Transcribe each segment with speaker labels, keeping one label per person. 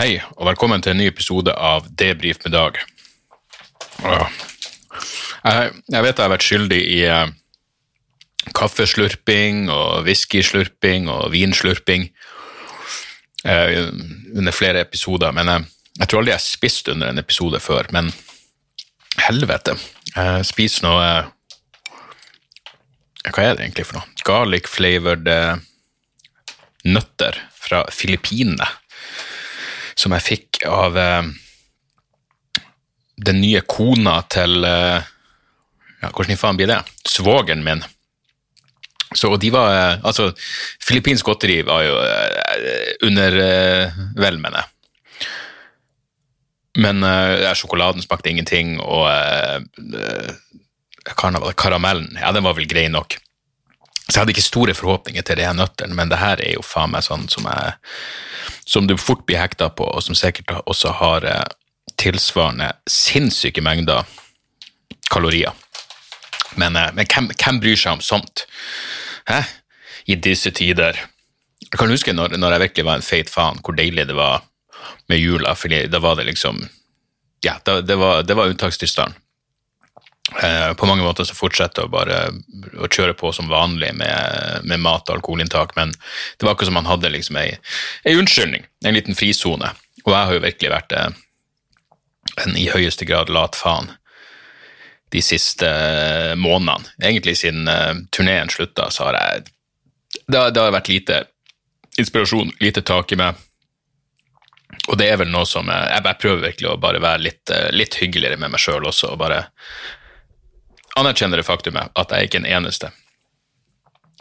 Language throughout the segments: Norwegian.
Speaker 1: Hei, og velkommen til en ny episode av Debrif med Dag. Jeg, vet jeg har vært skyldig i eh, kaffeslurping og whiskyslurping og vinslurping eh, under flere episoder, men jeg, jeg tror aldri jeg har spist under en episode før. Men helvete, jeg spiser noe eh, Hva er det egentlig for noe? Garlic flavored eh, nøtter fra Filippinene som jeg fikk av eh, den nye kona til eh, ja, Hvordan i faen blir det? Svogeren min. Så og de var eh, Altså, filippinsk godteri var jo undervelmende. Men uh, sjokoladen smakte ingenting, og uh, karamellen ja, den var vel grei nok. Så jeg hadde ikke store forhåpninger til de her nøttene, men det her er jo faen meg sånn som, jeg, som du fort blir hekta på, og som sikkert også har eh, tilsvarende sinnssyke mengder kalorier. Men, eh, men hvem, hvem, bryr seg om sånt? Hæ? I disse tider. Jeg kan huske når, når jeg virkelig var en feit faen, hvor deilig det var med jula, for da var det liksom Ja, det, det var, det var unntakstilstand. Eh, på mange måter så fortsetter å bare å kjøre på som vanlig med, med mat og alkoholinntak, men det var akkurat som han hadde liksom ei, ei unnskyldning, en liten frisone. Og jeg har jo virkelig vært eh, en i høyeste grad lat faen de siste eh, månedene. Egentlig siden turneen slutta, så har jeg det har, det har vært lite inspirasjon, lite tak i meg. Og det er vel noe som Jeg, jeg prøver virkelig å bare være litt, litt hyggeligere med meg sjøl også, og bare anerkjenner det faktumet at jeg er ikke den eneste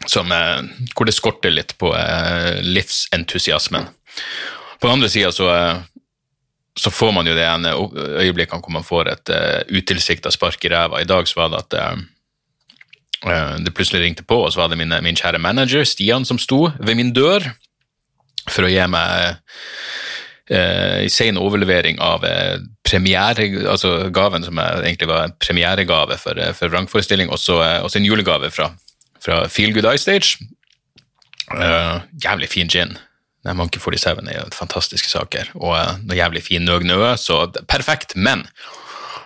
Speaker 1: som, eh, hvor det skorter litt på eh, livsentusiasmen. På den andre sida så, eh, så, får man jo det ene øyeblikkene hvor man får et uh, utilsikta spark i ræva. I dag så var det at uh, det plutselig ringte på, og så var det mine, min kjære manager Stian som sto ved min dør for å gi meg eh, sen overlevering av eh, premiere, altså gaven som egentlig var en premieregave for, eh, for vrangforestilling, og så eh, en julegave fra, fra Feel Good Eye Stage. Uh, jævlig fin gin. Monkey 47 er jo fantastiske saker, og uh, noe jævlig fin Nøg Nøe, så perfekt. Men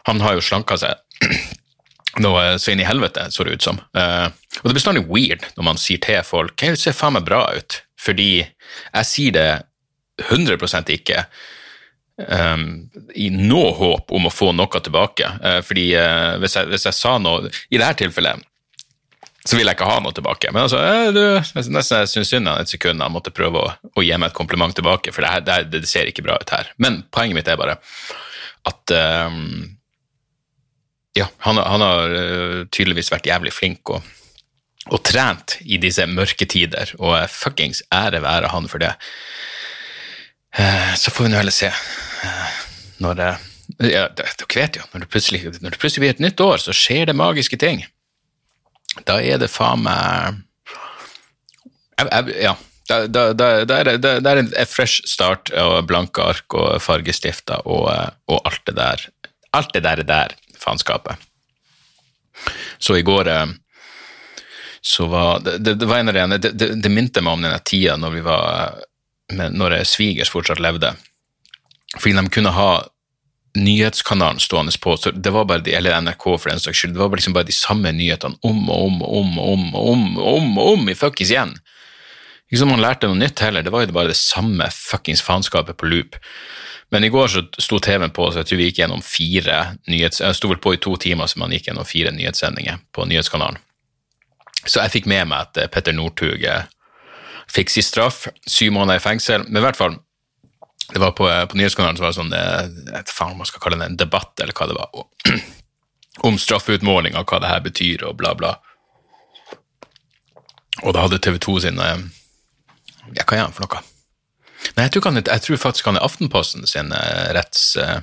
Speaker 1: han har jo slanka seg noe så inn i helvete, så det ut som. Uh, og det er bestandig weird når man sier til folk det ser faen meg bra ut, fordi jeg sier det 100 ikke um, i noe håp om å få noe tilbake. Uh, fordi uh, hvis, jeg, hvis, jeg, sa noe I dette tilfellet så vil jeg ikke ha noe tilbake. Men altså, eh, du, nesten jeg syns synd et sekund han måtte prøve å, å, gi meg et kompliment tilbake, for det, her, det, det, ser ikke bra ut her. Men poenget mitt er bare at um, ja, han, han har tydeligvis vært jævlig flink og, og trent i disse mørke tider, og fuckings ære være han for det. Eh, så får vi nå heller se. Eh, når det, ja, Dere vet jo, når det, når det plutselig blir et nytt år, så skjer det magiske ting. Da er det faen meg Ja. Da, er det, da en fresh start og blanke ark og fargestifter og, og, alt det der. Alt det der er der, faenskapet. Så i går eh, så var det, det, var en av de, det, det, det minte meg om den tida når vi var når svigers fortsatt levde. Fordi de kunne ha nyhetskanalen stående på, så det var bare de, eller NRK for den saks skyld, det var liksom bare de samme nyhetene om og om og om og om og om, om, om i fuckings igjen. Ikke som man lærte noe nytt heller, det var jo bare det samme fuckings faenskapet på loop. Men i går så sto TV-en på, så jeg tror vi gikk gjennom fire nyhets... Jeg sto vel på i to timer, så man gikk gjennom fire nyhetssendinger på nyhetskanalen. Så jeg fikk med meg at eh, Petter Northug eh, fikk si straff, syv måneder i fengsel. Men i hvert fall, det var på, på nyhetskanalen så var det sånn jeg vet faen om man skal kalle det en debatt, eller hva det var, og, om straffeutmåling og hva det her betyr, og bla, bla. Og da hadde TV 2 sin eh, Ja, hva er han for noe? Nei, jeg tror, han, jeg tror faktisk han er Aftenposten sin eh, retts eh,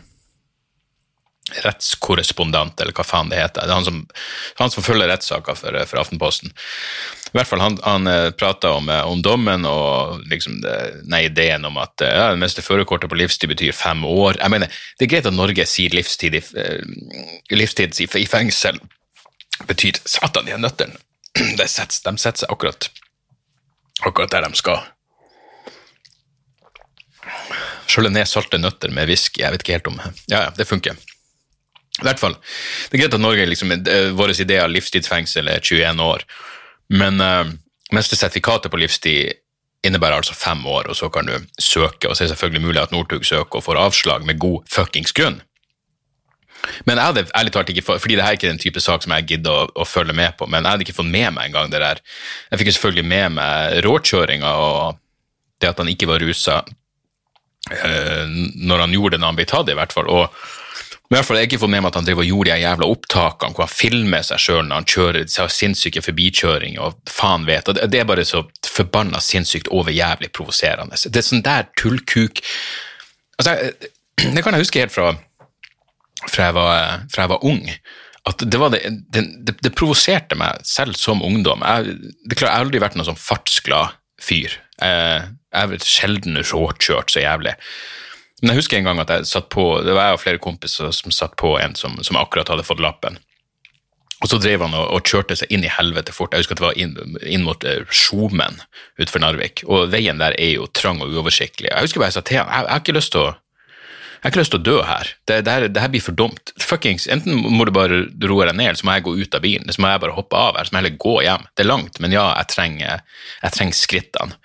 Speaker 1: rettskorrespondent, eller hva faen det heter. Det er han som, han som følger rettssaker for, for, Aftenposten. I hvert fall, Han, han eh, prata om, eh, om, dommen og liksom det, nei, ideen om at eh, ja, det meste førerkortet på livstid betyr fem år. Jeg mener, Det er greit at Norge sier livstid i, livstid i, fengsel betyr Satan, de nøttene de setter seg akkurat, akkurat der de skal. skjølle ned salte nøtter med whisky. Jeg vet ikke helt om Ja, ja, det funker. I hvert fall. Det er greit at Norge liksom, vår idé av livstidsfengsel er 21 år, men uh, mens det sertifikatet på livstid innebærer altså fem år, og så kan du søke, og så er det selvfølgelig mulig at Northug søker og får avslag med god fuckings grunn. Men jeg hadde ærlig talt ikke fordi det her er ikke den type sak som jeg gidder å, å, følge med på, men jeg hadde ikke fått med meg engang det der. Jeg fikk jo selvfølgelig med meg råkjøringa og det at han ikke var rusa uh, når han gjorde det når han ble tatt, i hvert fall. og men i hvert fall, Jeg ikke fått med meg at han driver og gjorde de jævla opptakene hvor han filmer seg sjøl når han kjører så sinnssyke forbikjøringer og faen vet. og Det er bare så forbanna sinnssykt over jævlig provoserende. Det er sånn der tullkuk altså, Det kan jeg huske helt fra, fra, jeg, var, fra jeg var ung. At det, det, det, det, provoserte meg selv som ungdom. Jeg, det klart, jeg har aldri vært noen sånn fartsglad fyr. Jeg, jeg har sjelden råkjørt så jævlig. Men jeg husker en gang at jeg satt på, det var jeg og flere kompiser som satt på en som, som akkurat hadde fått lappen. Og så drev han og, og, kjørte seg inn i helvete fort. Jeg husker at det var inn, inn mot uh, Skjomen utenfor Narvik. Og veien der er jo trang og uoversiktlig. Jeg husker bare jeg sa til han jeg, jeg har ikke lyst til å jeg har ikke lyst til å dø her. Det, det, her. det, her. blir for dumt. Fuckings, Enten må du bare roe deg ned, eller så må jeg gå ut av bilen. Eller så må jeg bare hoppe av her, så må jeg heller gå hjem. Det er langt, men ja, jeg trenger, jeg trenger skrittene.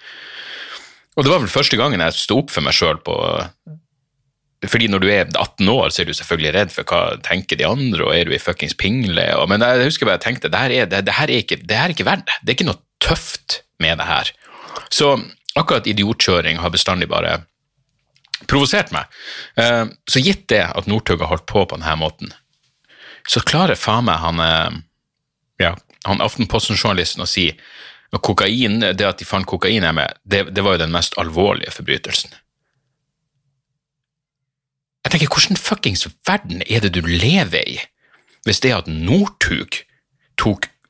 Speaker 1: Og det var vel første gangen jeg sto opp for meg sjøl på fordi når du er 18 år, så er du selvfølgelig redd for hva tenker de andre, og er du i fuckings pingle? Og, men jeg husker bare jeg tenkte det her, er, det, det, her er ikke, det her er ikke verdt det. Det er ikke noe tøft med det her. Så akkurat idiotkjøring har bestandig bare provosert meg. Eh, så gitt det at Northug har holdt på på denne måten, så klarer faen meg han, eh, ja, han Aftenposten-journalisten å si at kokain, det at de fant kokain hjemme, det, det var jo den mest alvorlige forbrytelsen. Jeg tenker, hvordan fuckings verden er det du lever i, hvis det at Northug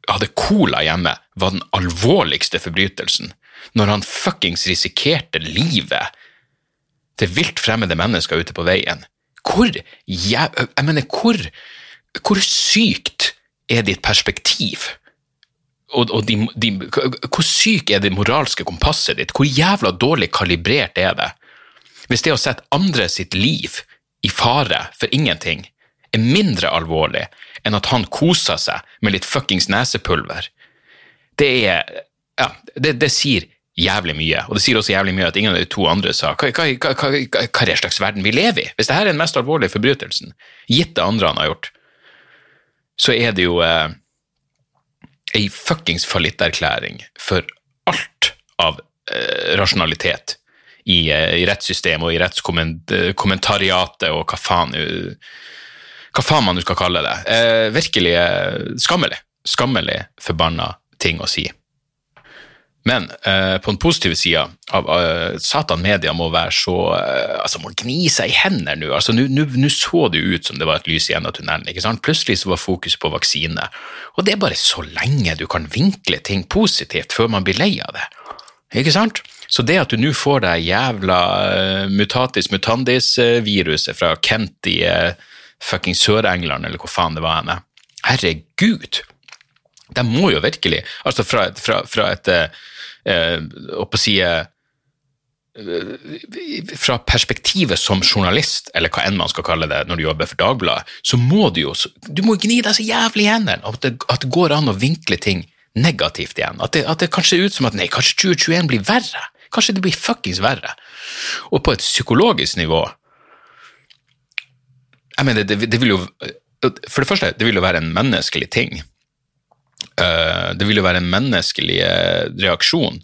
Speaker 1: hadde cola hjemme, var den alvorligste forbrytelsen, når han fuckings risikerte livet til vilt fremmede mennesker ute på veien? Hvor jeg, jeg mener, hvor, hvor sykt er ditt perspektiv? Og, og de, de, hvor syk er det moralske kompasset ditt? Hvor jævla dårlig kalibrert er det? Hvis det å sette andre sitt liv i fare for ingenting er mindre alvorlig enn at han koser seg med litt fuckings nesepulver. Det er Ja, det, det sier jævlig mye, og det sier også jævlig mye at ingen av de to andre sa hva, hva, hva, hva, hva er slags verden vi lever i? Hvis dette er den mest alvorlige forbrytelsen, gitt det andre han har gjort, så er det jo eh, ei fuckings fallitterklæring for alt av eh, rasjonalitet i, eh, i rettssystemet og i rettskommentariatet og hva faen, hva faen man skal kalle det. Eh, virkelig eh, skammelig. Skammelig forbanna ting å si. Men eh, på den positive sida av eh, Satan Media må være så eh, altså må gni seg i hendene nå. altså Nå så det ut som det var et lys i enden av tunnelen. ikke sant? Plutselig så var fokuset på vaksine. Og det er bare så lenge du kan vinkle ting positivt før man blir lei av det. Ikke sant? Så det at du nå får deg jævla uh, mutatis mutandis-viruset fra Kent i uh, fucking Sør-England, eller hvor faen det var henne Herregud! De må jo virkelig Altså, fra, fra, fra et uh, Å si fra perspektivet som journalist, eller hva enn man skal kalle det når du jobber for Dagbladet, så må du jo du må gni deg så jævlig i hendene at det, at det går an å vinkle ting negativt igjen. At det, at det kanskje se ut som at nei, kanskje 2021 blir verre. Kanskje det blir fuckings verre. Og på et psykologisk nivå Jeg mener, det, det vil jo For det første, det vil jo være en menneskelig ting. Eh, det vil jo være en menneskelig eh, reaksjon,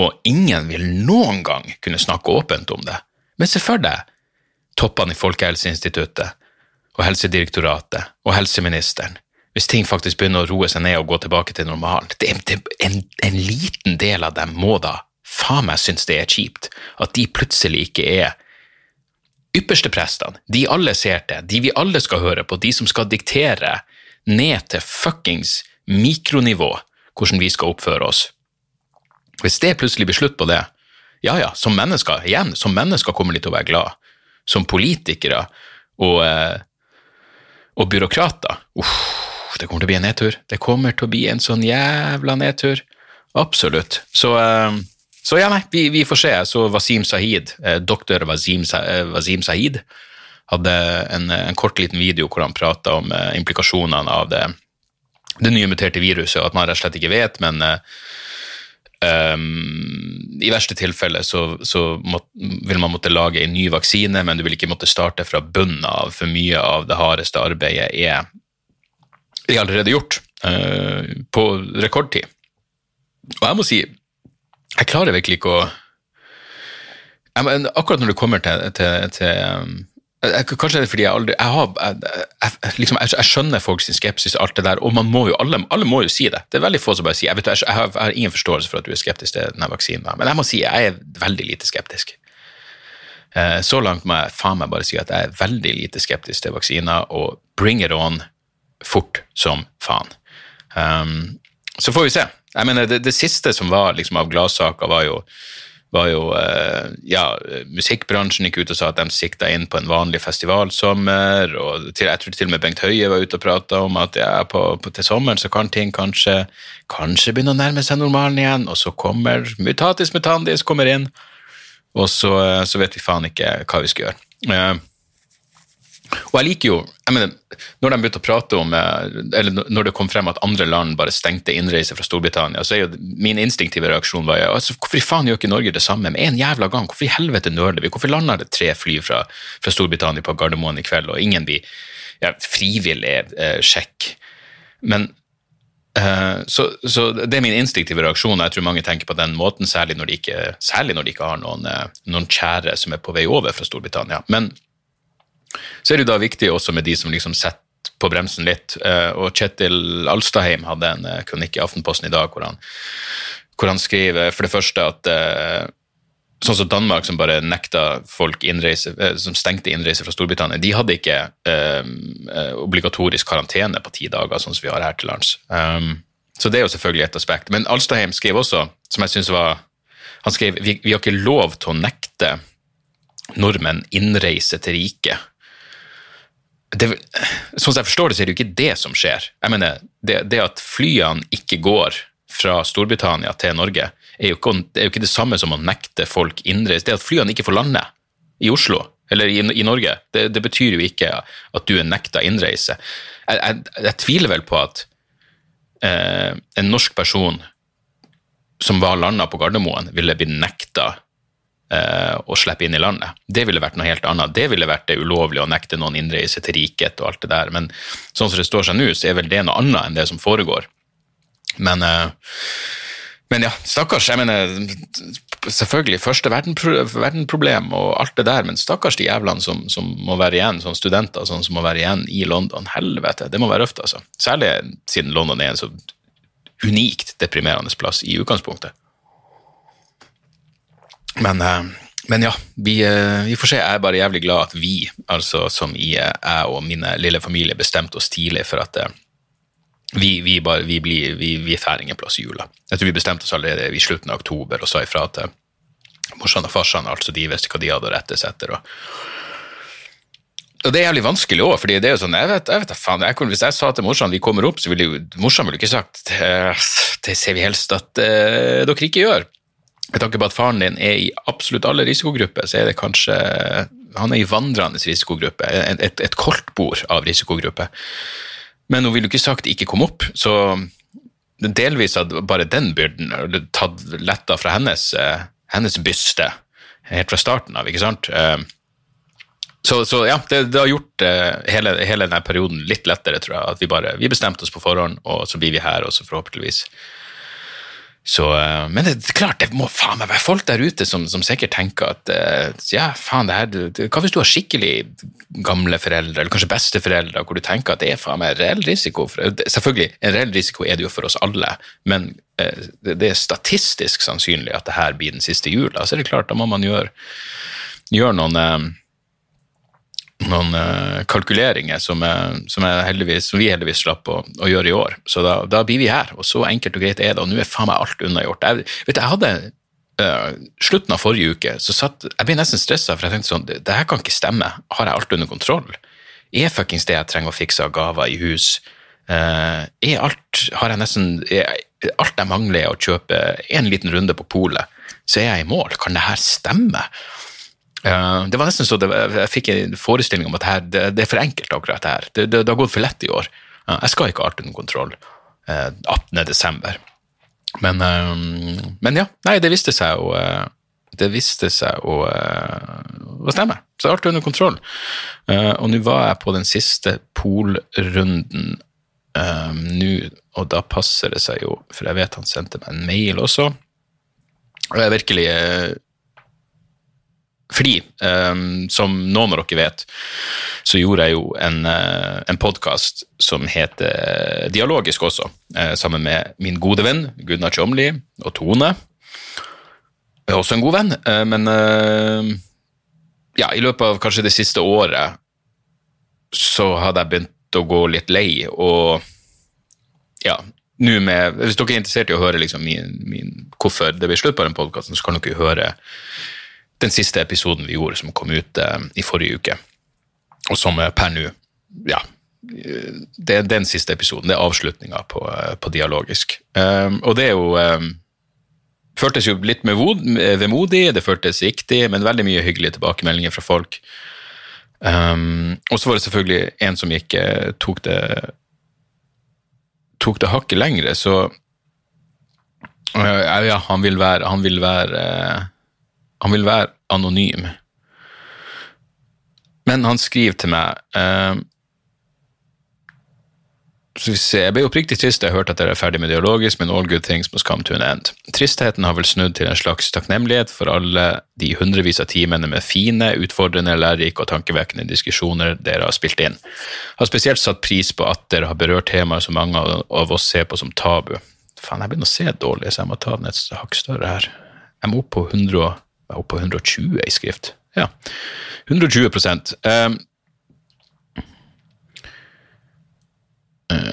Speaker 1: og ingen vil noen gang kunne snakke åpent om det. Men se for deg toppene i Folkehelseinstituttet og Helsedirektoratet og helseministeren hvis ting faktisk begynner å roe seg ned og gå tilbake til normalen. En, en, liten del av dem må da faen meg synes det er kjipt at de plutselig ikke er yppersteprestene, de alle ser til, de vi alle skal høre på, de som skal diktere ned til fuckings mikronivå hvordan vi skal oppføre oss. Hvis det plutselig blir slutt på det, ja ja, som mennesker, igjen, som mennesker kommer de til å være glad. Som politikere og, eh, og byråkrater, uff, det kommer til å bli en nedtur. Det kommer til å bli en sånn jævla nedtur. Absolutt. Så uh, så ja, nei, vi, vi får se. Så Wasim Sahid, eh, doktor Wasim, eh, Sahid, hadde en, en kort liten video hvor han prata om eh, implikasjonene av det, det nye muterte viruset, og at man rett og slett ikke vet, men eh, um, i verste tilfelle så, så må, vil man måtte lage en ny vaksine, men du vil ikke måtte starte fra bunnen av, for mye av det hardeste arbeidet er, er allerede gjort uh, på rekordtid. Og jeg må si, jeg klarer virkelig ikke å jeg, Akkurat når det kommer til, til, til um, jeg, Kanskje det er fordi jeg aldri Jeg, har, jeg, liksom, jeg, skjønner folks skepsis og alt det der, og man må jo, alle, alle må jo si det. Det er veldig få som bare sier jeg, vet, jeg, har, har ingen forståelse for at du er skeptisk til denne vaksinen, men jeg må si jeg er veldig lite skeptisk. Eh, Så langt må jeg faen meg bare si at jeg er veldig lite skeptisk til vaksiner, og bring it on fort som faen. Um, så får vi se. Jeg mener, det, det siste som var liksom, av gladsaker, var jo, var jo eh, ja, Musikkbransjen gikk ut og sa at de sikta inn på en vanlig festivalsommer. og til, Jeg tror til og med Bengt Høie var ute og prata om at ja, på, på, til sommeren så kan ting kanskje, kanskje begynne å nærme seg normalen igjen. Og så kommer mutatis mutandis kommer inn, og så, eh, så vet vi faen ikke hva vi skal gjøre. Eh, og jeg liker jo jeg mener, Når de begynte å prate om eh, Eller når det kom frem at andre land bare stengte innreise fra Storbritannia, så er jo min instinktive reaksjon var altså, hvorfor faen gjør ikke Norge det samme med en jævla gang? Hvorfor i helvete nøler vi? Hvorfor lander det tre fly fra, fra Storbritannia på Gardermoen i kveld, og ingen blir ja, frivillig eh, sjekk? Men eh, så, så det er min instinktive reaksjon, og jeg tror mange tenker på den måten, særlig når de ikke, når de ikke har noen, eh, noen kjære som er på vei over fra Storbritannia. Men så er det jo da viktig også med de som liksom setter på bremsen litt. eh, Og Kjetil Alstaheim hadde en eh, kronikk i Aftenposten i dag hvor han, hvor han skriver for det første at eh, sånn som Danmark, som bare nekta folk innreise, som stengte innreise fra Storbritannia, de hadde ikke eh, obligatorisk karantene på ti dager, sånn som vi har her til lands. Um, så det er jo selvfølgelig et aspekt. Men Alstaheim skrev også, som jeg synes var Han skrev vi, vi har ikke lov til å nekte nordmenn innreise til riket det, sånn som jeg forstår det, så er det jo ikke det som skjer. Jeg mener, det, det at flyene ikke går fra Storbritannia til Norge, er jo, ikke, er jo ikke det samme som å nekte folk innreise. Det at flyene ikke får lande i Oslo, eller i, i Norge, det, det, betyr jo ikke at du er nekta innreise. Jeg, jeg, jeg tviler vel på at eh, en norsk person som var landa på Gardermoen, ville blitt nekta å slippe inn i landet. Det ville vært noe helt annet. Det ville vært det ulovlige å nekte noen innreise til riket og alt det der. Men sånn som det står seg nå, så er vel det noe annet enn det som foregår. Men, men ja, stakkars. Jeg mener, selvfølgelig første verdenproblem og alt det der, men stakkars de jævlene som, som må være igjen, sånn studenter sånn som må være igjen i London. Helvete, det må være røft, altså. Særlig siden London er en så unikt deprimerende plass i utgangspunktet. Men, men ja, vi, vi, får se. Jeg er bare jævlig glad at vi, altså som i jeg og min lille familie, bestemte oss tidlig for at vi, vi, bare, vi, blir, vi, vi får ingen plass i jula. Jeg tror vi bestemte oss allerede i slutten av oktober og sa ifra til morsan og farsan, altså de visste hva de hadde å rette seg etter. og og det er jævlig vanskelig òg, fordi det er jo sånn, jeg vet, jeg vet faen, jeg, Hvis jeg sa til morsan vi kommer opp, så ville jo morsan ville ikke sagt det ser vi helst at uh, dere ikke gjør. Med tanke på at faren din er i absolutt alle risikogrupper, så er det kanskje Han er i vandrende risikogruppe, et, et, et av risikogruppe. Men hun ville jo ikke sagt 'ikke kom opp', så delvis hadde bare den byrden tatt letta fra hennes, hennes byste helt fra starten av, ikke sant? Så, så ja, det, det, har gjort hele, hele denne perioden litt lettere, tror jeg. At vi bare vi bestemte oss på forhånd, og så blir vi her, og så forhåpentligvis så, men det, er klart, det må faen meg være folk der ute som, som sikkert tenker at ja, faen, det her, det, hva hvis du har skikkelig gamle foreldre, eller kanskje besteforeldre, hvor du tenker at det er faen meg reell risiko? For, selvfølgelig, en reell risiko er det jo for oss alle, men det, det er statistisk sannsynlig at det her blir den siste jula. Så er det klart, da må man gjøre, gjøre noen noen uh, kalkuleringer som, uh, som, som, vi heldigvis slapp å, å, gjøre i år. Så da, da, blir vi her, og så enkelt og greit er det. Og nå er faen meg alt unnagjort. Jeg, vet, jeg hadde uh, slutten av forrige uke, så satt, jeg ble nesten stressa, for jeg tenkte sånn det, her kan ikke stemme. Har jeg alt under kontroll? Er fuckings det jeg trenger å fikse av gaver i hus? er alt Har jeg nesten er, Alt jeg mangler, er å kjøpe en liten runde på polet. så er jeg i mål. Kan det her stemme? Uh, det var nesten så det, Jeg fikk en forestilling om at her, det, det, er for enkelt, akkurat det her. Det, det, har gått for lett i år. Uh, jeg skal ikke ha alt under kontroll uh, 18.12. Men, men ja, nei, det viste seg å det viste seg å, å stemme. Så alt er under kontroll. og nå var jeg på den siste polrunden nå, og da passer det seg jo, for jeg vet han sendte meg en mail også. Og jeg virkelig fordi, um, som noen av dere vet, så gjorde jeg jo en, uh, en podkast som heter Dialogisk også, uh, sammen med min gode venn Gunnar Tjomli og Tone. Jeg er også en god venn, uh, men ja, i løpet av kanskje det siste året så hadde jeg begynt å gå litt lei, og ja, med Hvis dere er interessert i å høre liksom min, min, hvorfor det blir slutt på den podkasten, så kan dere høre den siste episoden vi gjorde, som kom ut eh, i forrige uke, og som per nå Ja. Det er den siste episoden. Det er avslutninga på, eh, på, Dialogisk. Um, og det er jo um, føltes jo litt vemodig, det føltes riktig, men veldig mye hyggelige tilbakemeldinger fra folk. Um, og så var det selvfølgelig en som gikk tok det tok det hakket lengre, så uh, ja, han vil være, han vil være uh, han vil være anonym. Men han skriver til meg uh, Jeg ble oppriktig trist da jeg hørte at dere er ferdig med dialogisk, men all good things must come to an end. Tristheten har vel snudd til en slags takknemlighet for alle de hundrevis av timene med fine, utfordrende, lærerike og tankevekkende diskusjoner dere har spilt inn. Jeg har spesielt satt pris på at dere har berørt temaer som mange av oss ser på som tabu. Faen, jeg begynner å se dårlig, så jeg må ta den et hakk større her. Jeg må opp på 100 oppe på 120 i skrift. Ja, 120 um,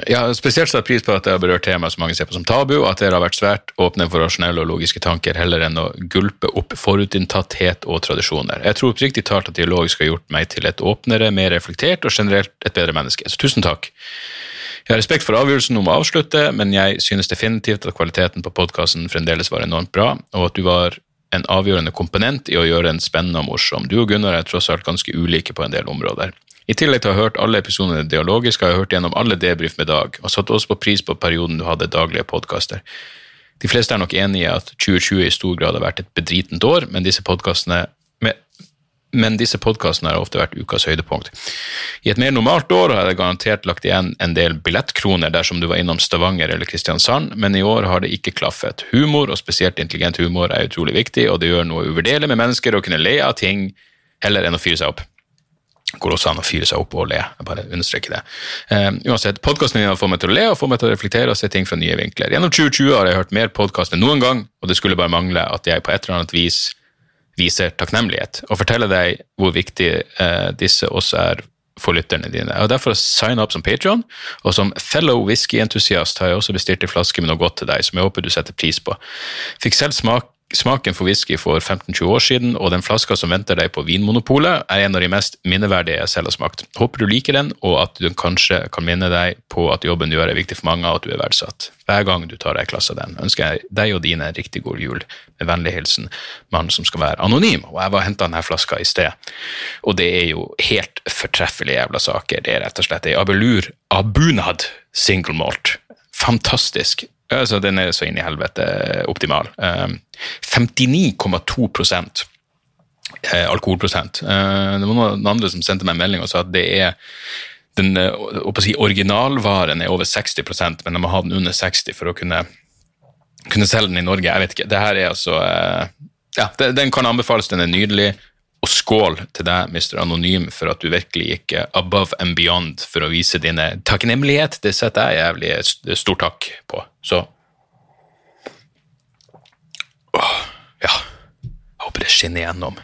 Speaker 1: Jeg har spesielt satt pris på at jeg har berørt temaet som mange ser på som tabu, og at dere har vært svært åpne for rasjonelle og logiske tanker heller enn å gulpe opp forutinntatthet og tradisjoner. Jeg tror oppriktig talt at dialogisk har ha gjort meg til et åpnere, mer reflektert og generelt et bedre menneske. Så tusen takk. Jeg har respekt for avgjørelsen om å avslutte, men jeg synes definitivt at kvaliteten på podkasten fremdeles var enormt bra, og at du var en avgjørende komponent i å gjøre den spennende og morsom. Du og Gunnar er tross alt ganske ulike på en del områder. I tillegg til å ha hørt alle episodene dialogisk, har jeg hørt gjennom alle debrief med Dag, og satt også på pris på perioden du hadde daglige podkaster. De fleste er nok enig i at 2020 i stor grad har vært et bedritent år, men disse podkastene men disse podkastene har ofte vært ukas høydepunkt. I et mer normalt år har jeg garantert lagt igjen en del billettkroner dersom du var innom Stavanger eller Kristiansand, men i år har det ikke klaffet. Humor, og spesielt intelligent humor, er utrolig viktig, og det gjør noe uvurderlig med mennesker å kunne le av ting heller enn å fyre seg opp. Går også an å fyre seg opp og le. Jeg bare understreker det. Um, uansett, Podkasten din har fått meg til å le og får meg til å reflektere og se ting fra nye vinkler. Gjennom 2020 har jeg hørt mer podkast enn noen gang, og det skulle bare mangle at jeg på et eller annet vis viser takknemlighet, og forteller deg hvor viktig eh, disse også er for lytterne dine. Og Derfor sign opp som Patron, og som fellow whisky-entusiast har jeg også bestilt en flaske med noe godt til deg, som jeg håper du setter pris på. Fikk selv smak smaken for whisky for 15-20 år siden, og den flaska som venter deg på Vinmonopolet, er en av de mest minneverdige jeg selv har smakt. Håper du liker den, og at du kanskje kan minne deg på at jobben du gjør er viktig for mange, og at du er verdsatt. Hver gang du tar deg klasse av den, ønsker jeg deg og dine en riktig god jul. Med vennlig hilsen mannen som skal være anonym. Og jeg var henta denne flaska i sted, og det er jo helt fortreffelige jævla saker. Det er rett og slett ei Abelur Abunad single malt. Fantastisk. Altså, den er så inn i helvete optimal. 59,2 ehm, eh, alkoholprosent. Eh, det var noen andre som sendte meg en melding og sa at det er den eh, si, originalvaren er over 60% men de må ha den under 60 for å kunne, kunne selge den i Norge. Jeg vet ikke. Det her er altså ja, Den kan anbefales, den er nydelig. Og skål til deg, Mr. Anonym, for at du virkelig gikk above and beyond for å vise dine takknemlighet. Det setter jeg jævlig stor takk på. Så Åh, ja. Jeg håper det skinner igjennom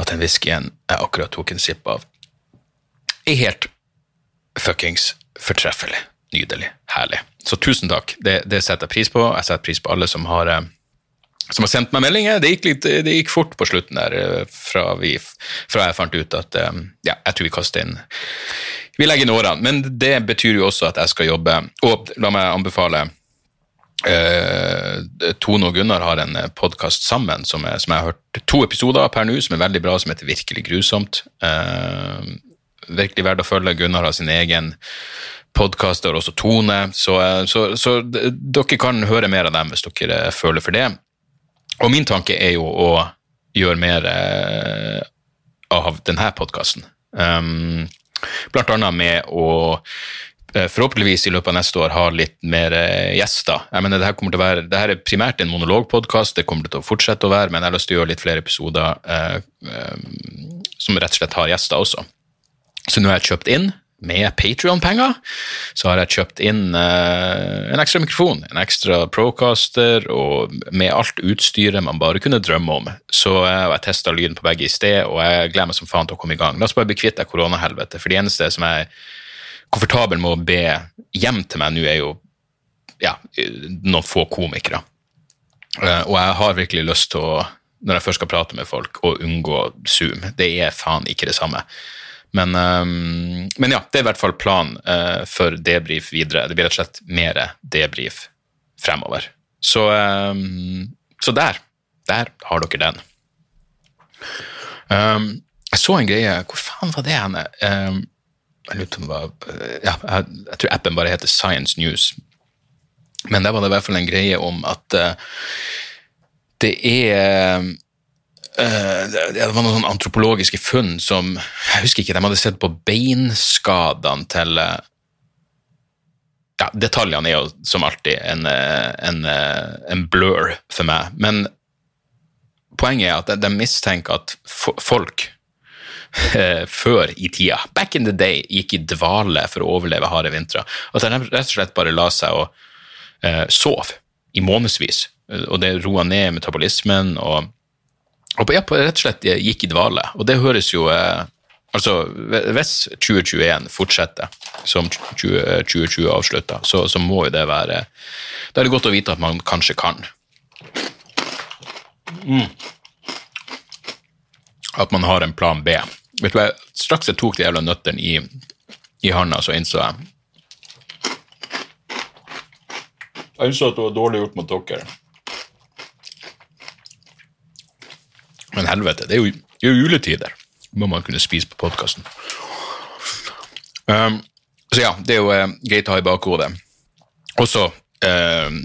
Speaker 1: at den whiskyen jeg akkurat tok en sipp av, er helt fuckings fortreffelig. Nydelig. Herlig. Så tusen takk. Det, det setter jeg pris på. Jeg setter pris på alle som har eh, som har sendt meg meldinger. Det gikk, litt, det gikk fort på slutten der, eh, fra, vi, fra, jeg fant ut at eh, ja, jeg tror vi kaster inn Vi legger inn årene. Men det betyr jo også at jeg skal jobbe. Og la meg anbefale Eh, Tone og Gunnar har en podkast sammen som, er, som jeg har hørt to episoder av per nå, som er veldig bra, som heter Virkelig grusomt. Eh, virkelig verdt å følge. Gunnar har sin egen podkast, og også Tone, så, eh, så, så, dere kan høre mer av dem hvis dere føler for det. Og min tanke er jo å gjøre mer eh, av denne podkasten. Um, blant annet med å Eh, forhåpentligvis i løpet av neste år ha litt mer eh, gjester. Jeg mener, det kommer til å være, det er primært en monologpodkast, det kommer det til å fortsette å være, men jeg har lyst til å gjøre litt flere episoder eh, eh, som rett og slett har gjester også. Så nå har jeg kjøpt inn, med Patrion-penger, så har jeg kjøpt inn eh, en ekstra mikrofon, en ekstra Procaster, og med alt utstyret man bare kunne drømme om. Så eh, jeg testa lyden på begge i sted, og jeg gleder meg som faen til å komme i gang. La oss bare bli kvitt det koronahelvetet, for det eneste som jeg er komfortabel med å be hjem til meg nå, er jo ja, noen få komikere. Uh, og jeg har virkelig lyst til å, når jeg først skal prate med folk, å unngå Zoom. Det er faen ikke det samme. Men, um, men ja, det er i hvert fall planen uh, for debrief videre. Det blir rett og slett mer debrief fremover. Så, um, så der. Der har dere den. Um, jeg så en greie Hvor faen var det henne? Jeg lurer på ja, jeg, jeg, tror appen bare heter Science News. Men der var det i hvert fall en greie om at uh, det er Det var noen sånne antropologiske funn som Jeg husker ikke, de hadde sett på beinskadene til uh, ja, Detaljene er jo som alltid en, en, en blur for meg, men poenget er at de mistenker at folk Eh, før i tida, back in the day, gikk i dvale for å overleve harde vintre. At de rett og slett bare la seg og sove i månedsvis. Og det roa ned metabolismen og, og ja, rett og slett gikk i dvale. Og det høres jo uh, Altså, hvis 2021 fortsetter som 20, 2020 avslutta, så, så, må jo det være Da er det godt å vite at man kanskje kan. Mm. At man har en plan B. Vet du hva, Straks jeg tok de jævla nøttene i, i handa, så innså jeg Jeg innså at det var dårlig gjort mot dere. Men helvete, det er jo, det er jo juletider. Må man kunne spise på podkasten. Um, så ja, det er jo uh, greit å ha i bakhodet. Også uh,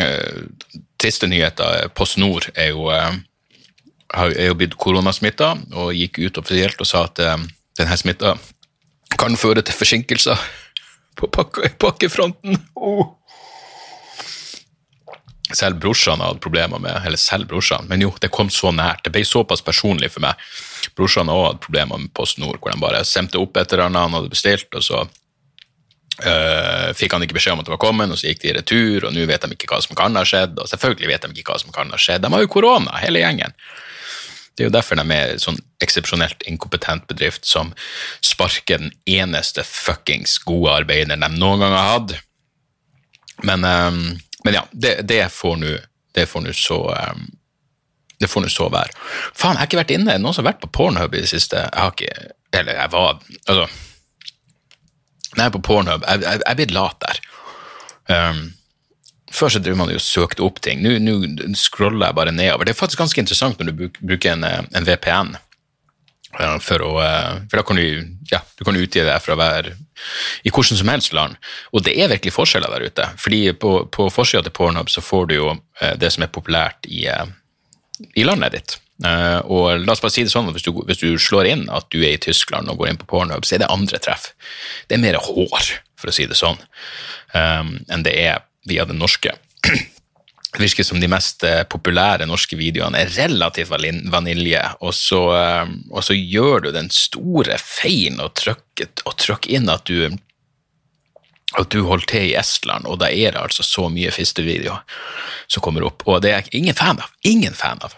Speaker 1: uh, triste nyheter. Post Nord er jo er jo blitt koronasmitta og gikk ut offisielt og sa at um, denne smitta kan føre til forsinkelser på pakke, pakkefronten. Oh. Selv brorsan hadde problemer med Eller selv brorsan, men jo, det kom så nært. Det ble såpass personlig for meg. Brorsan òg hadde problemer med Post Nord, hvor de bare sendte opp et eller annet han hadde bestilt, og så øh, fikk han ikke beskjed om at det var kommet, og så gikk de i retur, og nå vet de ikke hva som kan ha skjedd, og selvfølgelig vet de ikke hva som kan ha skjedd. De har jo korona, hele gjengen. Det er jo derfor de er sånn eksepsjonelt inkompetent bedrift som sparker den eneste fuckings gode arbeideren de noen gang har hatt. Men, um, men ja, det, det får nå så um, det får nå så være. Faen, jeg har ikke vært inne. Noen som har vært på Pornhub i det siste? Jeg har ikke Eller jeg var Altså er på Pornhub, jeg, jeg, jeg er lat der. Um, før så drev man jo og søkte opp ting. Nå, nå scroller jeg bare nedover. Det er faktisk ganske interessant når du bruker en, eh, en VPN. For, å, eh, for da kan du, ja, du kan utgi deg for å være i hvordan som helst land. Og det er virkelig forskjeller der ute. fordi på, på forsida til Pornhub så får du jo eh, det som er populært i, i landet ditt. Og la oss bare si det sånn hvis du, hvis du, slår inn at du er i Tyskland og går inn på Pornhub, så er det andre treff. Det er mer hår, for å si det sånn, enn det er via det norske. Virker som de mest eh, populære norske videoene er relativt vanilje, og så, eh, og så gjør du den store feilen å trykke, å inn at du at du holder til i Estland, og da er det altså så mye fistevideoer som kommer opp, og det er jeg ingen fan av. Ingen fan av.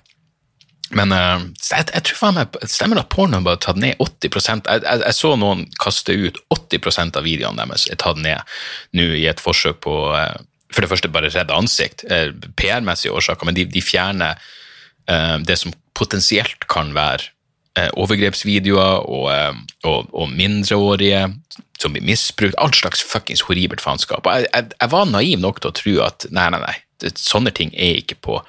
Speaker 1: Men uh, jeg, jeg, tror faen meg stemmer at porno har tatt ned 80 jeg, jeg, jeg, så noen kaste ut 80% av videoene deres er tatt ned nå i et forsøk på for det første bare redde ansikt, eh, PR-messige årsaker, men de, de fjerner uh, det som potensielt kan være eh, overgrepsvideoer og, eh, og, og mindreårige som blir misbrukt. Alt slags fuckings horribelt faenskap. Jeg, jeg, jeg var naiv nok til å tro at nei, nei, nei, det, sånne ting er ikke på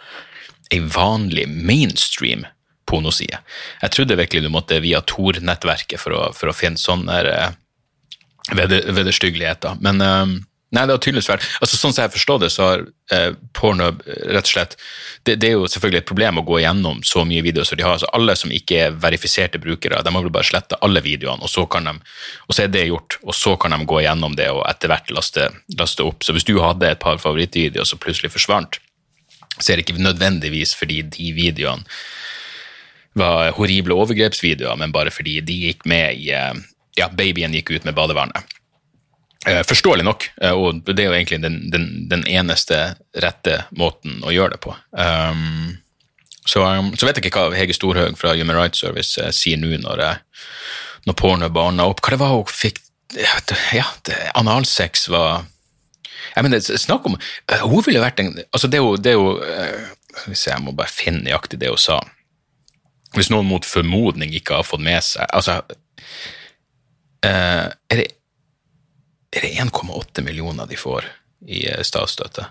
Speaker 1: ei vanlig mainstream pornoside. Jeg trodde virkelig du måtte via Tor-nettverket for, for å finne sånne veder- vederstyggeligheter. Men nei, det har tydeligvis vært altså Sånn som jeg forstår det, så har eh, Pornhub rett og slett det, det er jo selvfølgelig et problem å gå gjennom så mye videoer som de har. altså Alle som ikke er verifiserte brukere, de har vel bare sletta alle videoene, og så, kan de, og så er det gjort. Og så kan de gå gjennom det og etter hvert laste, laste opp. Så hvis du hadde et par favorittvideoer som plutselig forsvant, så er det ikke nødvendigvis fordi de videoene var horrible overgrepsvideoer, men bare fordi de gikk med i eh, Ja, babyen gikk ut med badevannet. Eh, Forståelig nok, eh, og det er jo egentlig den, den, den eneste rette måten å gjøre det på. Um, så, um, så vet jeg ikke hva Hege Storhaug fra Human Rights Service eh, sier nå når, når porno barna opp. Hva det var hun fikk Ja, det, analsex var jeg mener, snakk om Hun ville vært en altså Det er jo, det Skal vi se, jeg må bare finne nøyaktig det hun sa. Hvis noen mot formodning ikke har fått med seg Altså Er det, er det 1,8 millioner de får i eh, statsstøtte?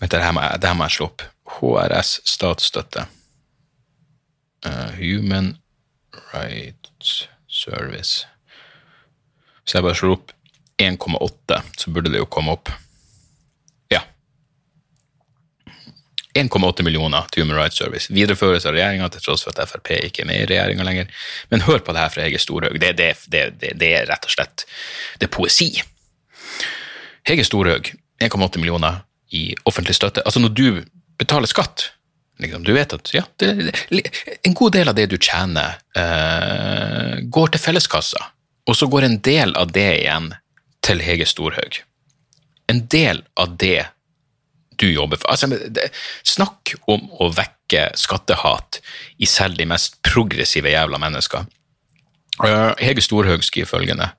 Speaker 1: Vent, det her må jeg, jeg slå opp. HRS statsstøtte. Uh, Human Rights Service. Hvis jeg bare slår opp 1,8, så burde det jo komme opp. Ja. 1,8 millioner til Human Rights Service. Videreføres av regjeringa til tross for at Frp ikke er med i regjeringa lenger. Men hør på det her fra Hege Storhaug. Det, det, det, det, er rett og slett det er poesi. Hege Storhaug, 1,8 millioner i offentlig støtte. Altså når du betaler skatt, liksom, du vet at ja, en god del av det du tjener, uh, går til felleskassa. Og så går en del av det igjen til Hege Storhaug. En del av det du jobber for. Altså, det, snakk om å vekke skattehat i selv de mest progressive jævla mennesker. Uh, Hege Storhaug skriver følgende.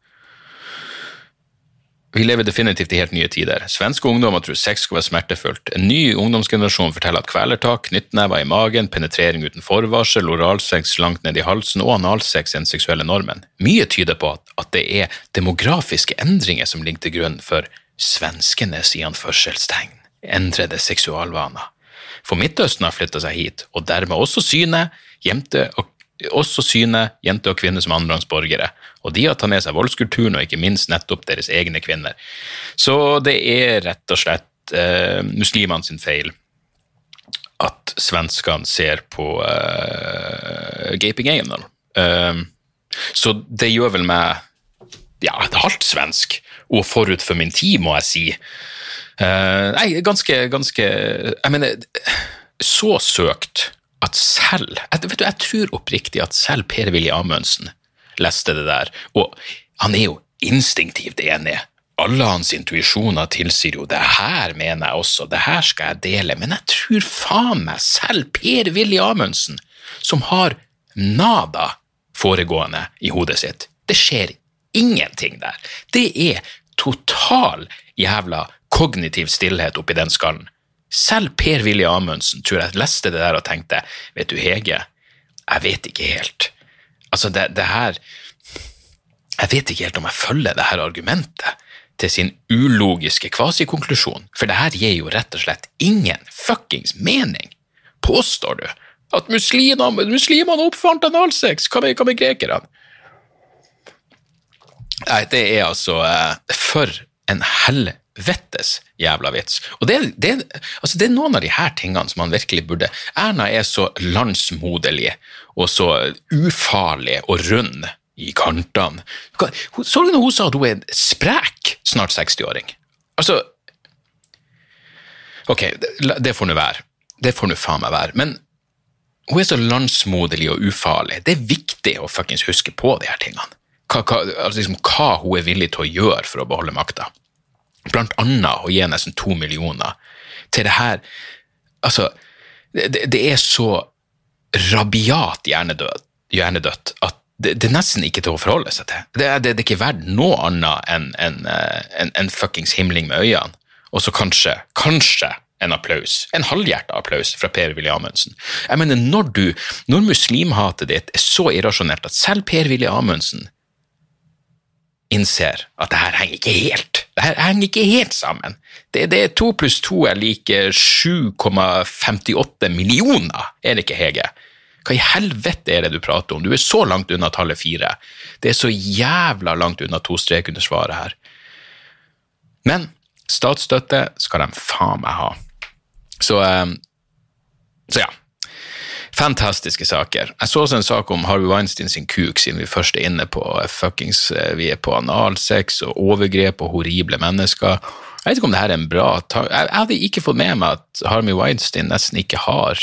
Speaker 1: Vi lever definitivt i helt nye tider. Svenske ungdommer tror sex skal være smertefullt. En ny ungdomsgenerasjon forteller at kvelertak, knyttnever i magen, penetrering uten forvarsel, oralsex langt ned i halsen og analsex er den seksuelle normen. Mye tyder på at, at det er demografiske endringer som ligger til grunn for svenskenes i anførselstegn endrede seksualvaner. For Midtøsten har flytta seg hit, og dermed også synet, jente og også synet jenter og kvinner som annenrangsborgere, og de har tatt med seg voldskulturen og ikke minst nettopp deres egne kvinner. Så det er rett og slett eh, muslimene sin feil at svenskene ser på eh, gaping Eiendom. Eh, så det gjør vel meg ja, halvt svensk, og forut for min tid, må jeg si. Eh, nei, ganske, ganske Jeg mener, så søkt at selv jeg, vet du, jeg tror oppriktig at selv Per-Willy Amundsen leste det der, og han er jo instinktivt enig. Alle hans intuisjoner tilsier jo det her mener jeg også, det her skal jeg dele, men jeg tror faen meg selv Per-Willy Amundsen, som har nada foregående i hodet sitt, det skjer ingenting der. Det er total jævla kognitiv stillhet oppi den skallen. Selv Per-Willy Amundsen tror jeg leste det der og tenkte vet du Hege, jeg vet ikke helt. Altså, det, det her Jeg vet ikke helt om jeg følger det her argumentet til sin ulogiske kvasikonklusjon, for det her gir jo rett og slett ingen fuckings mening. Påstår du at muslimene, muslimene oppfant analsex? Hva med, hva med grekerne? Nei, det er altså eh, For en helvetes jævla vits. Og det, det, altså det er noen av de her tingene som man virkelig burde Erna er så landsmoderlig og så ufarlig og rund i kantene. Så du når hun sa at hun er sprek snart 60-åring? Altså Ok, det får nå være. Det får nå faen meg være. Men hun er så landsmoderlig og ufarlig. Det er viktig å fuckings huske på de her tingene. Hva, hva, altså liksom, hva hun er villig til å gjøre for å beholde makta. Blant annet å gi nesten to millioner til det her Altså, det, det er så rabiat hjernedødt at det, det, er nesten ikke til å forholde seg til. Det, det, det er ikke verdt noe annet enn en, en, en fuckings himling med øynene. Og så kanskje, kanskje en applaus, en halvhjerta applaus fra Per-Willy Amundsen. Jeg mener, når du, når muslimhatet ditt er så irrasjonelt at selv Per-Willy Amundsen innser at det her henger ikke helt. Det her henger ikke helt sammen. Det, det er to pluss to er like 7,58 millioner, er det ikke, Hege? Hva i helvete er det du prater om? Du er så langt unna tallet fire. Det er så jævla langt unna to strek under svaret her. Men statsstøtte skal de faen meg ha. Så, eh, så ja. Fantastiske saker. Jeg så også en sak om Harvey Weinstein sin kuk, siden vi først er inne på eh, fuckings eh, Vi er på analsex og overgrep og horrible mennesker. Jeg vet ikke om det her er en bra Jeg hadde ikke fått med meg at Harvey Weinstein nesten ikke har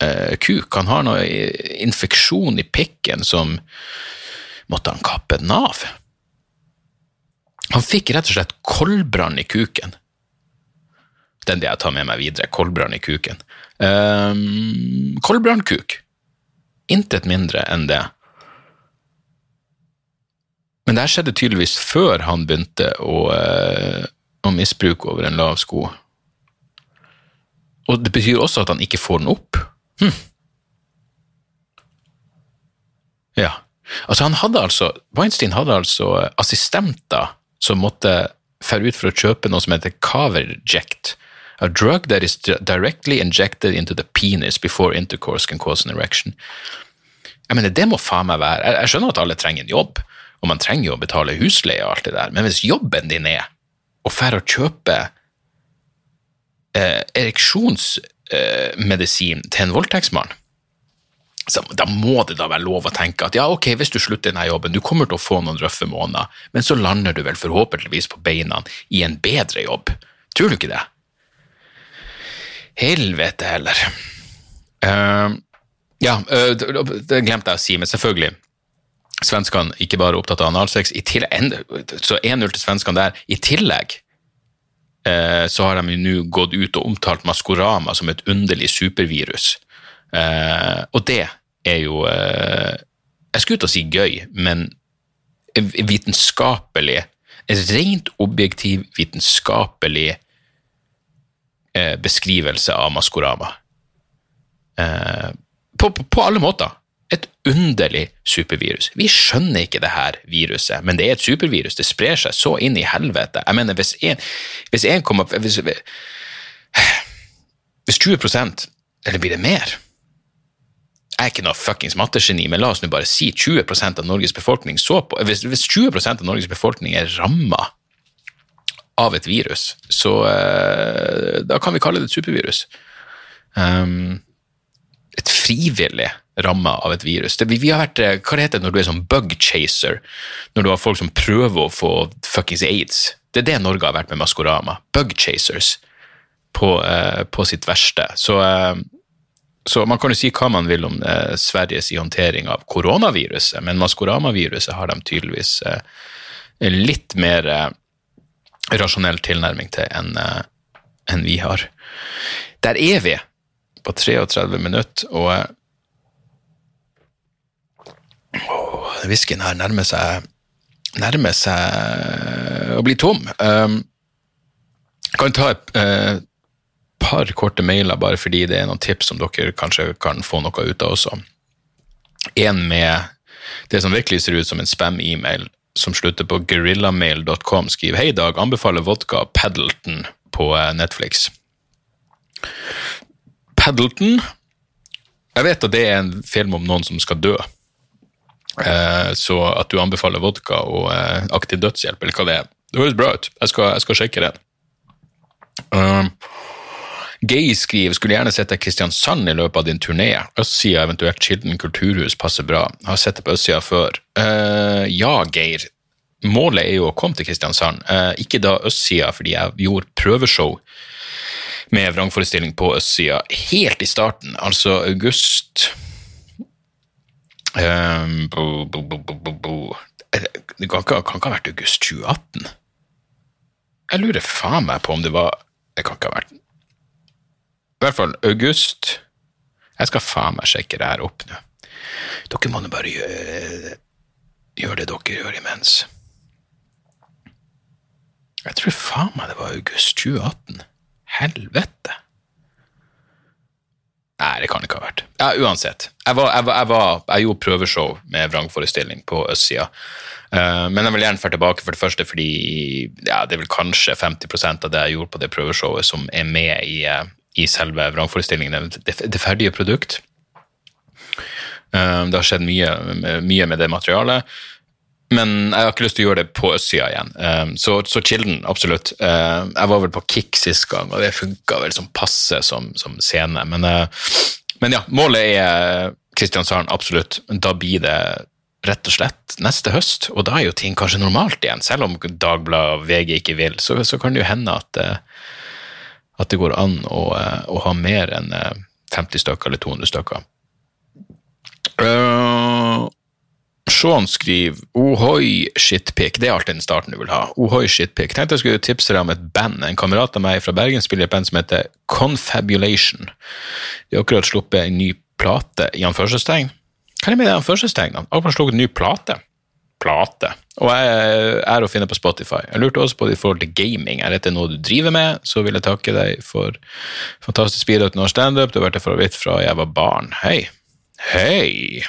Speaker 1: uh, kuk. Han har noe infeksjon i pikken som måtte han kappe den av. Han fikk rett og slett koldbrann i kuken. Den det jeg tar med meg videre. Koldbrann i kuken. Um, Koldbrannkuk. Intet mindre enn det. Men det her skjedde tydeligvis før han begynte å, uh, å misbruke over en lav sko. Og det betyr også at han ikke får den opp. Hm. Ja. Altså, han hadde altså Weinstein hadde altså assistenter som måtte dra ut for å kjøpe noe som heter Caverject, A drug that is directly injected into the penis before intercourse can cause an erection. Jeg mener, Det må faen meg være jeg, jeg skjønner at alle trenger en jobb, og man trenger jo å betale husleie og alt det der, men hvis jobben din er å fære og kjøpe eh, ereksjonsmedisin eh, til en voldtektsmann, så da må det da være lov å tenke at ja, ok, hvis du slutter denne jobben, du kommer til å få noen røffe måneder, men så lander du vel forhåpentligvis på beina i en bedre jobb. Tror du ikke det? Helvete heller. Uh, ja, uh, det glemte jeg å si, men selvfølgelig. Svenskene ikke bare opptatt av analsex, tillegg, så 1-0 til svenskene der. I tillegg uh, så har de nå gått ut og omtalt Maskorama som et underlig supervirus. og det er jo Jeg skulle til å si gøy, men vitenskapelig Rent objektiv, vitenskapelig eh, beskrivelse av Maskorama. Eh, på, på, på, alle måter. Et underlig supervirus. Vi skjønner ikke det her viruset, men det er et supervirus. Det sprer seg så inn i helvete. Jeg mener, hvis en, hvis en kommer hvis, hvis 20% eller blir det mer? Jeg er ikke noe fuckings mattegeni, men la oss nå bare si 20% av Norges befolkning så på Hvis, hvis 20% av Norges befolkning er ramma av et virus, så uh, da kan vi kalle det et supervirus. Um, et frivillig ramme av et virus. Det, vi, har vært, eh, Hva det heter det når du er sånn bug chaser? Når du har folk som prøver å få fuckings aids. Det er det Norge har vært med Maskorama. Bug chasers på, uh, på sitt verste. Så, uh, så, man kan jo si hva man vil om Sveriges håndtering av koronaviruset, men Maskorama-viruset har de tydeligvis litt mer rasjonell tilnærming til enn en vi har. Der er vi på 33 minutter, og whiskyen her nærmer seg nærmer seg å bli tom. Jeg kan ta et uh, par korte mailer bare fordi det er noen tips som dere kanskje kan få noe ut av også. En med det som virkelig ser ut som en spam-e-mail som slutter på gorillamail.com, skriver Hei, Dag. Anbefaler vodka Paddleton på eh, Netflix. Paddleton Jeg vet at det er en film om noen som skal dø. Eh, så at du anbefaler vodka og eh, aktiv dødshjelp, eller hva det er, det høres bra ut. Jeg skal, jeg skal sjekke det. Gay skriver skulle gjerne sett deg Kristiansand i løpet av din turné. Østsida, eventuelt Kilden kulturhus, passer bra. Har sett det på østsida før. Uh, ja, Geir. Målet er jo å komme til Kristiansand. Uh, ikke da østsida, fordi jeg gjorde prøveshow med vrangforestilling på østsida helt i starten, altså august um, bo, bo, bo, Det kan ikke, kan ikke ha vært august 2018. Jeg lurer faen meg på om det var Det kan ikke ha vært i hvert fall august. Jeg skal faen meg sjekke det her opp nå. Dere må nå bare gjøre, gjøre det dere gjør imens. Jeg tror faen meg det var august 2018. helvete? Nei, det kan det ikke ha vært. Ja, Uansett. Jeg, var, jeg, var, jeg, var, jeg gjorde prøveshow med vrangforestilling på østsida. Uh, men jeg vil gjerne dra tilbake for det første fordi ja, det er vel kanskje 50% av det jeg gjorde på det prøveshowet, som er med i, uh, i selve vrangforestillingen. Det, det ferdige produkt. Uh, det har skjedd mye, mye med det materialet. Men jeg har ikke lyst til å gjøre det på østsida igjen. Um, så, så Kilden, absolutt. Uh, jeg var vel på Kick sist gang, og det funka vel som passe som, som scene. Men, uh, men, ja, målet er Kristiansand, absolutt. Da blir det rett og slett neste høst, og da er jo ting kanskje normalt igjen. Selv om Dagbladet og VG ikke vil, så, så kan det jo hende at, uh, at det går an å, å ha mer enn 50 stykker eller 200 stykker. Uh, Sean skriver ohoi shitpick. Det er alltid den starten du vil ha. Ohoi shitpick. Tenkte jeg skulle tipse deg om et band. En kamerat av meg fra Bergen spiller et band som heter Confabulation. De har akkurat sluppet en ny plate, i anførselstegn. Hva er det med det anførselstegnene? Akkurat sluppet en ny plate. Plate. Og jeg er å finne på Spotify. Jeg lurte også på det i forhold til gaming. Er dette noe du driver med, så vil jeg takke deg for fantastisk bidrag til norsk standup. Du har vært en favoritt fra jeg var barn. Hei. Hei.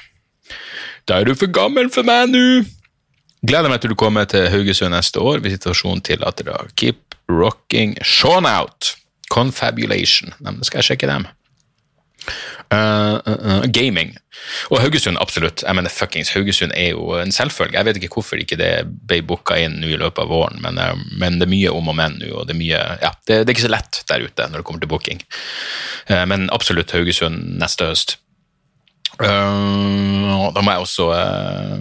Speaker 1: Da er du for gammel for meg nå! Gleder meg til du kommer til Haugesund neste år hvis situasjonen tillater det. Keep rocking Sean out! Confabulation. Nei, skal jeg sjekke dem. Uh, uh, uh, gaming. Og Haugesund, absolutt. Jeg mener, fuckings Haugesund er jo en selvfølge. Jeg vet ikke hvorfor ikke det ble booka inn nå i løpet av våren, men, men, det er mye om og men nå, og det er mye Ja, det, det, er ikke så lett der ute når det kommer til booking. men absolutt Haugesund neste høst. Uh, da må jeg også uh,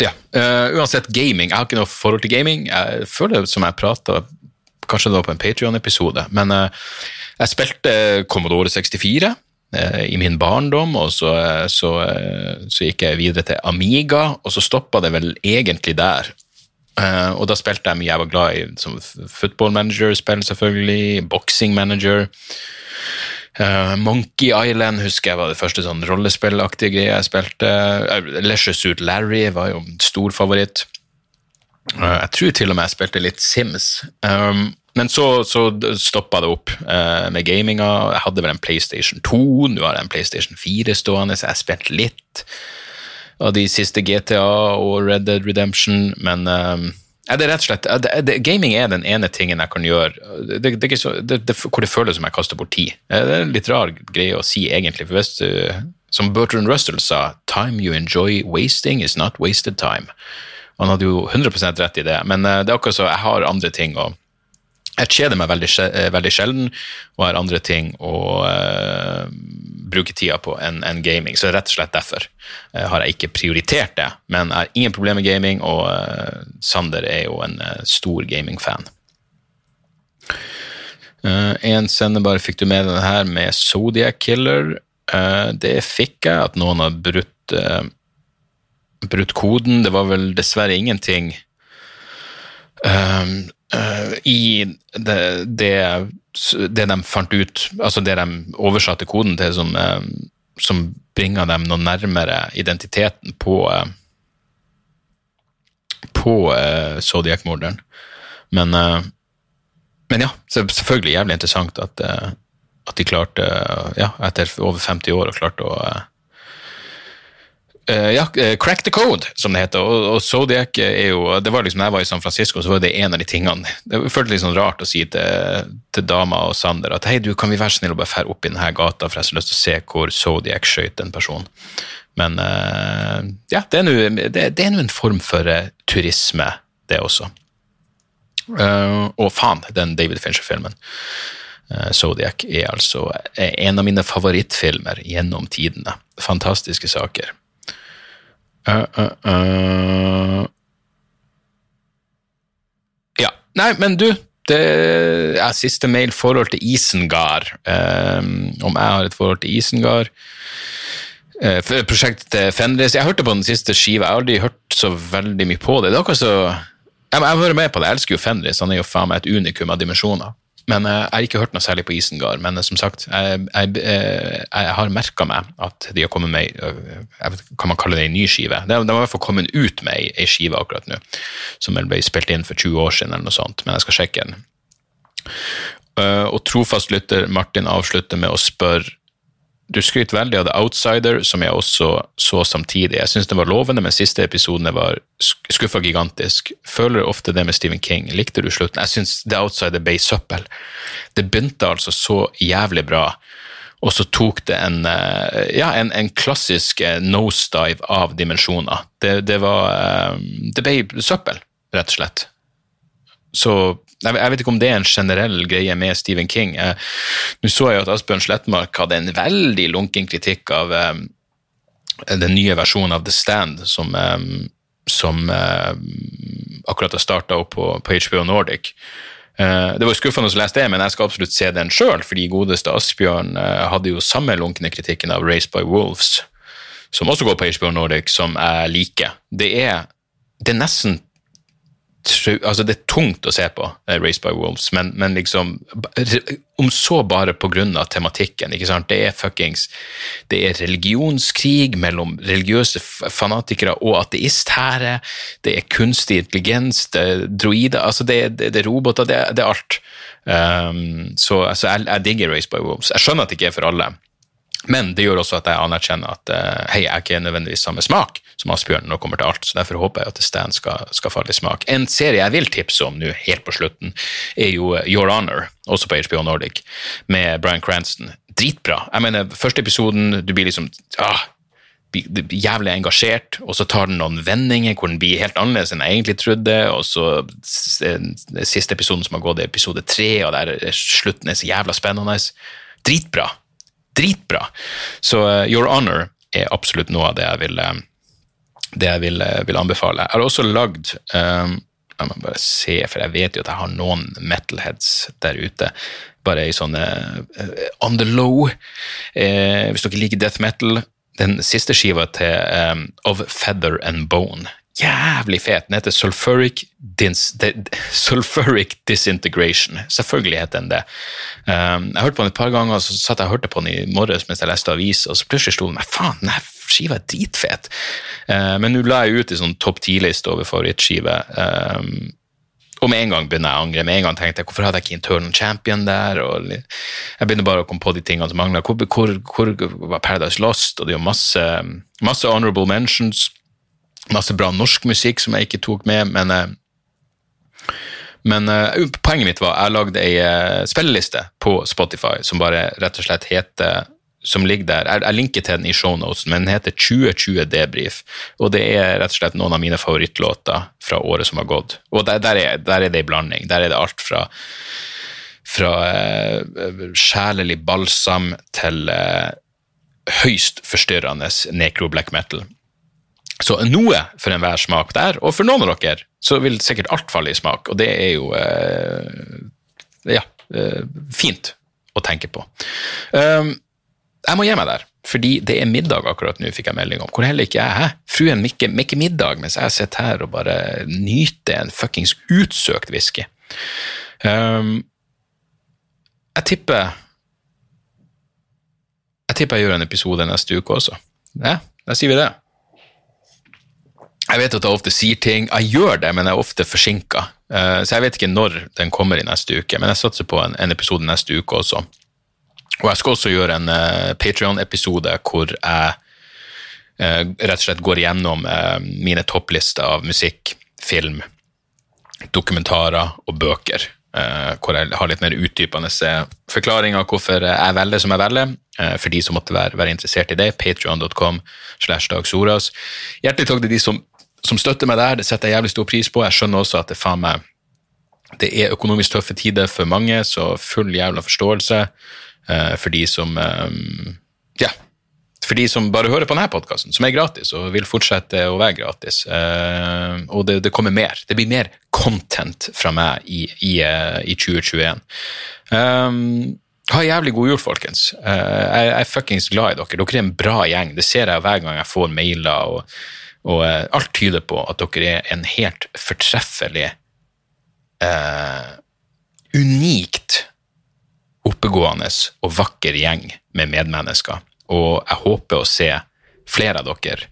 Speaker 1: Ja. Uh, uansett, gaming. Jeg har ikke noe forhold til gaming. Jeg føler som jeg prata Kanskje det var på en Patrion-episode, men jeg spilte Commodore 64 i min barndom, og så, så, så, gikk jeg videre til Amiga, og så stoppa det vel egentlig der. og da spilte jeg mye jeg var glad i, som football manager-spill, selvfølgelig, boxing manager. Uh, Monkey Island husker jeg var det første sånn rollespillaktige greia jeg spilte. Uh, Leisure Suit Larry var jo en stor favoritt. Uh, jeg tror til og med jeg spilte litt Sims. Um, men så, så stoppa det opp uh, med gaminga. Jeg hadde vel en PlayStation 2, nå har jeg en PlayStation 4 stående, så jeg spilte litt av de siste GTA og Red Dead Redemption, men um, er det rett og slett, det, det, Gaming er den ene tingen jeg kan gjøre det, det, så, hvor det føles som jeg kaster bort tid. Det er en litt rar greie å si, egentlig. for hvis du, Som Bertrand Russell sa, 'time you enjoy wasting is not wasted time'. Han hadde jo 100% rett i det, men eh, det er akkurat så jeg har andre ting å Jeg kjeder meg veldig, eh, veldig sjelden og har andre ting å uh, bruke tida på enn en gaming. Så rett og slett derfor uh, har jeg ikke prioritert det. Men jeg har ingen problemer med gaming, og uh, Sander er jo en stor gamingfan. En sender bare fikk du med den her med Zodiac Killer. det fikk jeg, at noen har brutt, brutt koden. Det var vel dessverre ingenting i det, det det de fant ut, altså det de oversatte koden til, som, eh, som bringer dem noe nærmere identiteten på eh, på Zodiac-morderen. Men, men ja, selvfølgelig jævlig interessant at, at de klarte, ja, etter over 50 år, og klarte å ja, uh, Crack the Code, som det heter. Og, og Zodiac er jo det var liksom, Da jeg var i San Francisco, så var det en av de tingene Det føltes litt sånn rart å si til, til dama og Sander at hei, du, kan vi være snill og bare fære opp i denne gata, for jeg har lyst til å se hvor Zodiac skøyt en person. Men uh, ja, det er nå en form for turisme, det også. og faen, den David Fincher-filmen. Zodiac er altså en av mine favorittfilmer gjennom tidene. Fantastiske saker. Uh. Ja. Nei, men du det er Siste mail. Forhold til Isengard. Um, om jeg har et forhold til Isengard. Uh, prosjektet Fenris. Jeg hørte på den siste skiva. Jeg har aldri hørt så veldig mye på det. Det er akkurat så Jeg, jeg hører med på det. Jeg elsker jo Fenris. Han er jo faen meg et unikum av dimensjoner. Men eh, jeg har ikke hørt noe særlig på Isengard. Men eh, som sagt, jeg, jeg, eh, jeg har merka meg at de har kommet med jeg vet, Kan man kalle det en ny skive? De, har i hvert fall kommet ut med ei, skive akkurat nå, som ble spilt inn for 20 år siden, eller noe sånt. Men jeg skal sjekke den. Og trofast lytter Martin avslutter med å spørre Du skryter veldig av The Outsider, som jeg også så samtidig. Jeg syns den var lovende, men siste episoden var skuffa gigantisk. Føler ofte det med Stephen King. Likte du slutten? Jeg syns The Outsider ble søppel. Det begynte altså så jævlig bra og så tok det en, eh, ja, en, en klassisk eh, nosedive av dimensjoner. Det, det, var eh, Det ble søppel, rett og slett. Så jeg, vet ikke om det er en generell greie med Stephen King. Nå så jeg at Asbjørn Slettmark hadde en veldig lunken kritikk av den nye versjonen av The Stand, som, som akkurat har starta opp på, på HBO Nordic. Uh, det var skuffende å lese det, men jeg skal absolutt se den sjøl, fordi godeste Asbjørn uh, hadde jo samme lunkne kritikken av Race by Wolves, som også går på HBO Nordic, som jeg liker. Det er, det er nesten altså Det er tungt å se på uh, Race by Wolves, men, men, liksom Om så bare pga. tematikken. ikke sant? Det er fuckings Det er religionskrig mellom religiøse fanatikere og ateisthære. Det er kunstig intelligens, det er droider altså det, det, det er roboter, det, det er alt. Um, så altså, jeg, jeg digger Race by Wolves. Jeg skjønner at det ikke er for alle. Men det gjør også at jeg anerkjenner at uh, hei, jeg er ikke nødvendigvis samme smak som Asbjørn når det kommer til alt, så derfor håper jeg at Stan skal, skal falle i smak. En serie jeg vil tipse om nå, helt på slutten, er jo eh, Your Honor, også på HBO Nordic, med Bryan Cranston. Dritbra. Jeg mener, første episoden, du blir liksom ah, jævlig engasjert, og så tar den noen vendinger hvor den blir helt annerledes enn jeg egentlig trodde, og så siste episoden som har gått, er episode tre, og der slutten er så jævla spennende. Dritbra dritbra. Så uh, Your Honor er absolutt noe av det jeg vil, uh, det jeg vil, uh, vil, anbefale. Jeg har også lagd um, Jeg må bare se, for jeg vet jo at jeg har noen metalheads der ute. Bare i sånne on the low. hvis dere liker death metal, den siste skiva til um, Of Feather and Bone jævlig fet. Den heter Sulfuric, Dins, Sulfuric Disintegration. Selvfølgelig heter den det. Um, jeg hørte på den et par ganger, så satt jeg og hørte på den i morges mens jeg leste avis, og så plutselig sto den meg faen, den skiva er dritfet. Uh, men nå la jeg ut en sånn topp ti-liste over favorittskiver. Um, og med en gang begynner jeg å angre. Med en gang tenkte jeg hvorfor hadde jeg ikke Internal Champion der? Og jeg begynner bare å komme på de tingene som mangler. Hvor, hvor, hvor var Paradise Lost? Og det er jo masse, masse honorable mentions masse bra norsk musikk som jeg ikke tok med, men, eh, men uh, poenget mitt var jeg lagde ei uh, spilleliste på Spotify som bare rett og slett heter som ligger der, Jeg, jeg linker til den i shownotes, men den heter 2020 Debrief. Og det er rett og slett noen av mine favorittlåter fra året som har gått. Og der, der, er, der er, det ei blanding. Der er det alt fra, fra uh, sjelelig balsam til høyst forstyrrende necro black metal. Så noe for enhver smak der, og for noen av dere så vil sikkert alt falle i smak, og det er jo eh, ja, eh, fint å tenke på. Um, jeg må gi meg der, fordi det er middag akkurat nå, fikk jeg melding om, hvor heller ikke jeg er. Fruen mikker ikke middag mens jeg sitter her og bare nyter en fuckings utsøkt whisky. Um, jeg tipper Jeg tipper jeg gjør en episode neste uke også. Ja, da sier vi det. Jeg vet at jeg ofte sier ting. Jeg gjør det, men jeg er ofte forsinka. Uh, så jeg vet ikke når den kommer i neste uke, men jeg satser på en, episode neste uke også. Og jeg skal også gjøre en uh, eh, Patrion-episode hvor jeg uh, rett og slett går igjennom uh, mine topplister av musikk, film, dokumentarer og bøker. hvor jeg har litt mer utdypende forklaringer av hvorfor jeg velger som jeg velger. for de som måtte være, være interessert i det, patrion.com. Hjertelig takk til de som som støtter meg der. Det setter jeg jævlig stor pris på. Jeg skjønner også at det faen meg det er økonomisk tøffe tider for mange, så full jævla forståelse uh, for de som um, Ja. For de som bare hører på denne podkasten, som er gratis og vil fortsette å være gratis. Uh, og det, det, kommer mer. Det blir mer content fra meg i, i, uh, i 2021. Um, ha jævlig god jul, folkens. jeg, er fuckings glad i dere. Dere er en bra gjeng. Det ser jeg hver gang jeg får mailer. og og eh, alt tyder på at dere er en helt fortreffelig, eh, unikt oppegående og vakker gjeng med medmennesker. Og jeg håper å se flere av dere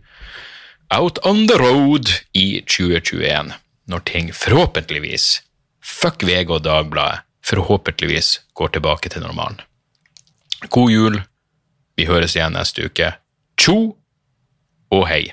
Speaker 1: out on the road i 2021, når ting forhåpentligvis, fuck VG og Dagbladet, forhåpentligvis går tilbake til normalen. God jul. Vi høres igjen neste uke. Tjo og hei.